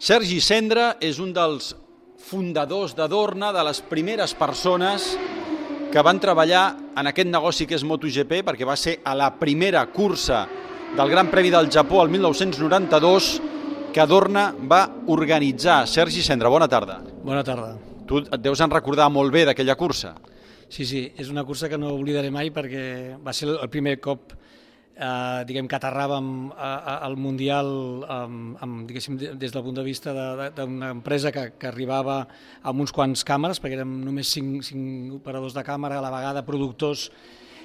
Sergi Cendra és un dels fundadors de Dorna, de les primeres persones que van treballar en aquest negoci que és MotoGP, perquè va ser a la primera cursa del Gran Premi del Japó el 1992 que Dorna va organitzar. Sergi Cendra, bona tarda. Bona tarda. Tu et deus en recordar molt bé d'aquella cursa. Sí, sí, és una cursa que no oblidaré mai perquè va ser el primer cop eh, diguem que aterràvem al Mundial amb, amb, des del punt de vista d'una empresa que, que arribava amb uns quants càmeres, perquè érem només cinc, cinc operadors de càmera, a la vegada productors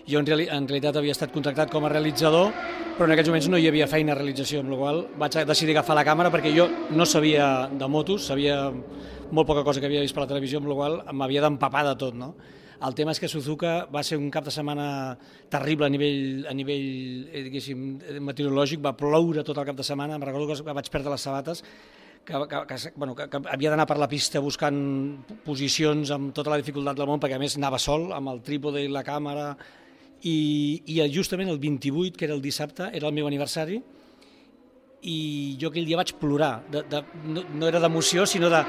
jo en, reali en realitat havia estat contractat com a realitzador, però en aquells moments no hi havia feina a realització, amb la qual vaig decidir agafar la càmera perquè jo no sabia de motos, sabia molt poca cosa que havia vist per la televisió, amb la qual m'havia d'empapar de tot. No? El tema és que Suzuka va ser un cap de setmana terrible a nivell, a nivell eh, meteorològic, va ploure tot el cap de setmana, em recordo que vaig perdre les sabates, que, que, que, bueno, que, que havia d'anar per la pista buscant posicions amb tota la dificultat del món, perquè a més anava sol, amb el trípode i la càmera, i, i justament el 28, que era el dissabte, era el meu aniversari, i jo aquell dia vaig plorar, de, de, no, no era d'emoció, sinó de,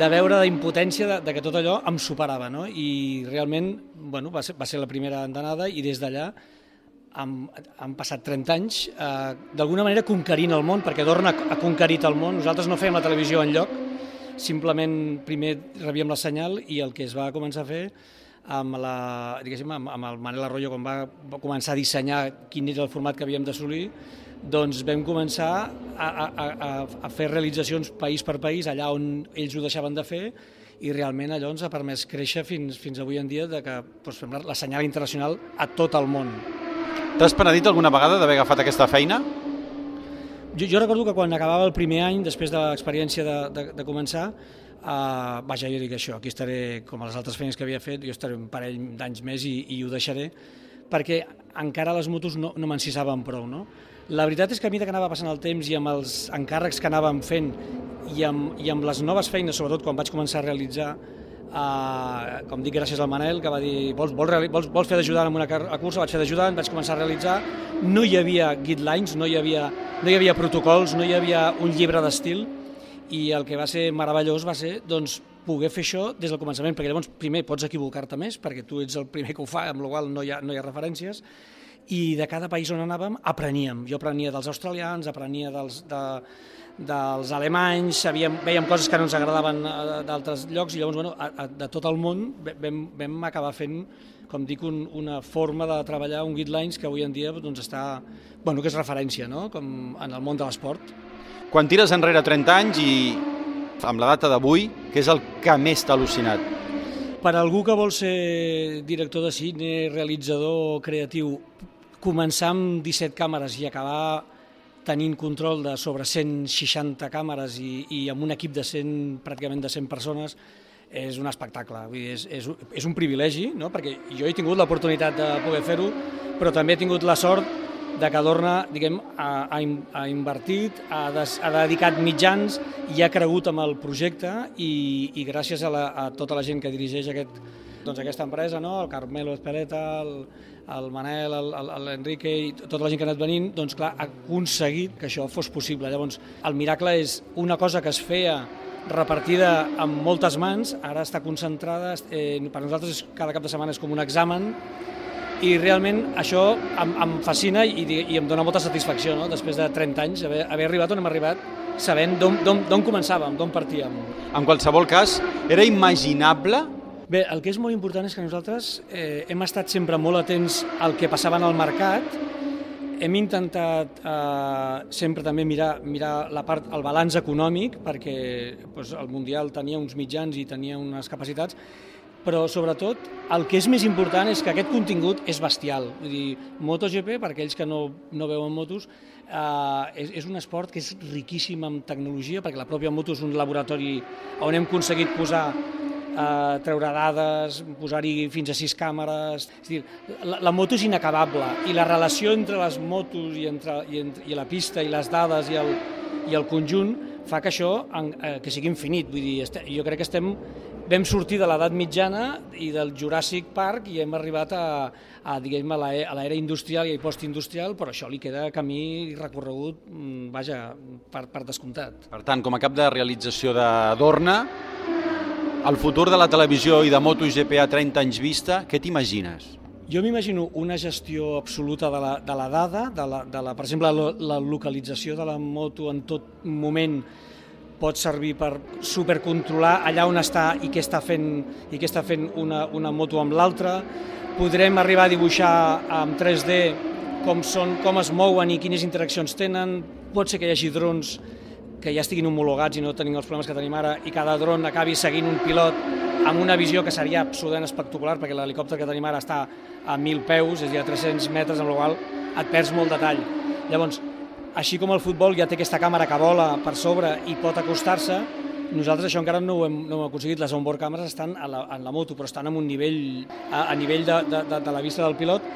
de veure d'impotència de, de que tot allò em superava, no? i realment bueno, va, ser, va ser la primera andanada i des d'allà han, han passat 30 anys, eh, d'alguna manera conquerint el món, perquè Dorna ha conquerit el món, nosaltres no fèiem la televisió en lloc, simplement primer rebíem la senyal i el que es va començar a fer amb, la, amb, amb el Manel Arroyo, quan va, començar a dissenyar quin era el format que havíem d'assolir, doncs vam començar a, a, a, a fer realitzacions país per país, allà on ells ho deixaven de fer, i realment allò ens ha permès créixer fins, fins avui en dia de que doncs, fem la, la senyal internacional a tot el món. T'has penedit alguna vegada d'haver agafat aquesta feina? Jo, jo recordo que quan acabava el primer any, després de l'experiència de, de, de començar, Uh, vaja, jo dic això, aquí estaré com a les altres feines que havia fet, jo estaré un parell d'anys més i, i ho deixaré, perquè encara les motos no, no m'encisaven prou. No? La veritat és que a mesura que anava passant el temps i amb els encàrrecs que anàvem fent i amb, i amb les noves feines, sobretot quan vaig començar a realitzar, uh, com dic gràcies al Manel, que va dir vols, vols, vols, vols fer d'ajudant en una cursa, vaig fer d'ajudant, vaig començar a realitzar, no hi havia guidelines, no hi havia, no hi havia protocols, no hi havia un llibre d'estil, i el que va ser meravellós va ser doncs, poder fer això des del començament, perquè llavors primer pots equivocar-te més, perquè tu ets el primer que ho fa, amb la qual no hi ha, no hi ha referències, i de cada país on anàvem apreníem. Jo aprenia dels australians, aprenia dels, de, dels alemanys, sabíem, veiem coses que no ens agradaven eh, d'altres llocs, i llavors, bueno, a, a, de tot el món vam, vam acabar fent, com dic, un, una forma de treballar, un guidelines que avui en dia doncs, està, bueno, que és referència no? com en el món de l'esport. Quan tires enrere 30 anys i amb la data d'avui, què és el que més t'ha al·lucinat? Per algú que vol ser director de cine, realitzador, creatiu, començar amb 17 càmeres i acabar tenint control de sobre 160 càmeres i, i amb un equip de 100, pràcticament de 100 persones, és un espectacle, vull dir, és, és, és un privilegi, no? perquè jo he tingut l'oportunitat de poder fer-ho, però també he tingut la sort de que Dorna diguem, ha, ha, ha invertit, ha, des, ha dedicat mitjans i ha cregut amb el projecte i, i gràcies a, la, a tota la gent que dirigeix aquest, doncs aquesta empresa, no? el Carmelo Espeleta, el, el Manel, l'Enrique i tota la gent que ha anat venint, doncs clar, ha aconseguit que això fos possible. Llavors, el miracle és una cosa que es feia repartida amb moltes mans, ara està concentrada, eh, per nosaltres cada cap de setmana és com un examen i realment això em, em fascina i, i em dona molta satisfacció, no? després de 30 anys, haver, haver arribat on hem arribat, sabent d'on començàvem, d'on partíem. En qualsevol cas, era imaginable Bé, el que és molt important és que nosaltres eh, hem estat sempre molt atents al que passava en el mercat, hem intentat eh, sempre també mirar, mirar la part, el balanç econòmic, perquè doncs, el Mundial tenia uns mitjans i tenia unes capacitats, però sobretot el que és més important és que aquest contingut és bestial. Vull dir, MotoGP, per aquells que no, no veuen motos, eh, és, és un esport que és riquíssim en tecnologia, perquè la pròpia moto és un laboratori on hem aconseguit posar eh, treure dades, posar-hi fins a sis càmeres... És dir, la, la moto és inacabable i la relació entre les motos i, entre, i, entre, i la pista i les dades i el, i el conjunt fa que això en, eh, que sigui infinit. Vull dir, este, jo crec que estem vam sortir de l'edat mitjana i del Jurassic Park i hem arribat a, a, diguem, a l'era industrial i postindustrial, però això li queda camí recorregut, mm, vaja, per, per descomptat. Per tant, com a cap de realització de Dorna, el futur de la televisió i de MotoGP a 30 anys vista, què t'imagines? Jo m'imagino una gestió absoluta de la, de la dada, de la, de la, per exemple, la, la localització de la moto en tot moment pot servir per supercontrolar allà on està i què està fent, i què està fent una, una moto amb l'altra. Podrem arribar a dibuixar amb 3D com, són, com es mouen i quines interaccions tenen. Pot ser que hi hagi drons que ja estiguin homologats i no tenim els problemes que tenim ara i cada dron acabi seguint un pilot amb una visió que seria absolutament espectacular perquè l'helicòpter que tenim ara està a 1.000 peus, és a dir, a 300 metres, amb la qual et perds molt detall. Llavors, així com el futbol ja té aquesta càmera que vola per sobre i pot acostar-se, nosaltres això encara no ho hem, no ho hem aconseguit. Les onboard càmeres estan a la, en la moto, però estan en un nivell, a, a nivell de, de, de, de la vista del pilot.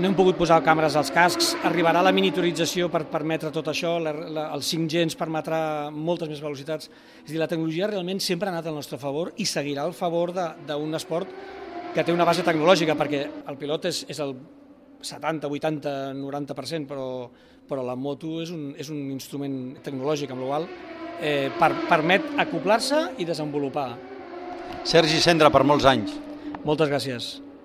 No hem pogut posar càmeres als cascs, arribarà la miniaturització per permetre tot això, la, la, el 5G ens permetrà moltes més velocitats. És dir, la tecnologia realment sempre ha anat al nostre favor i seguirà al favor d'un esport que té una base tecnològica, perquè el pilot és, és el 70, 80, 90%, però, però la moto és un, és un instrument tecnològic, amb la qual eh, per, permet acoplar-se i desenvolupar. Sergi Cendra, per molts anys. Moltes gràcies.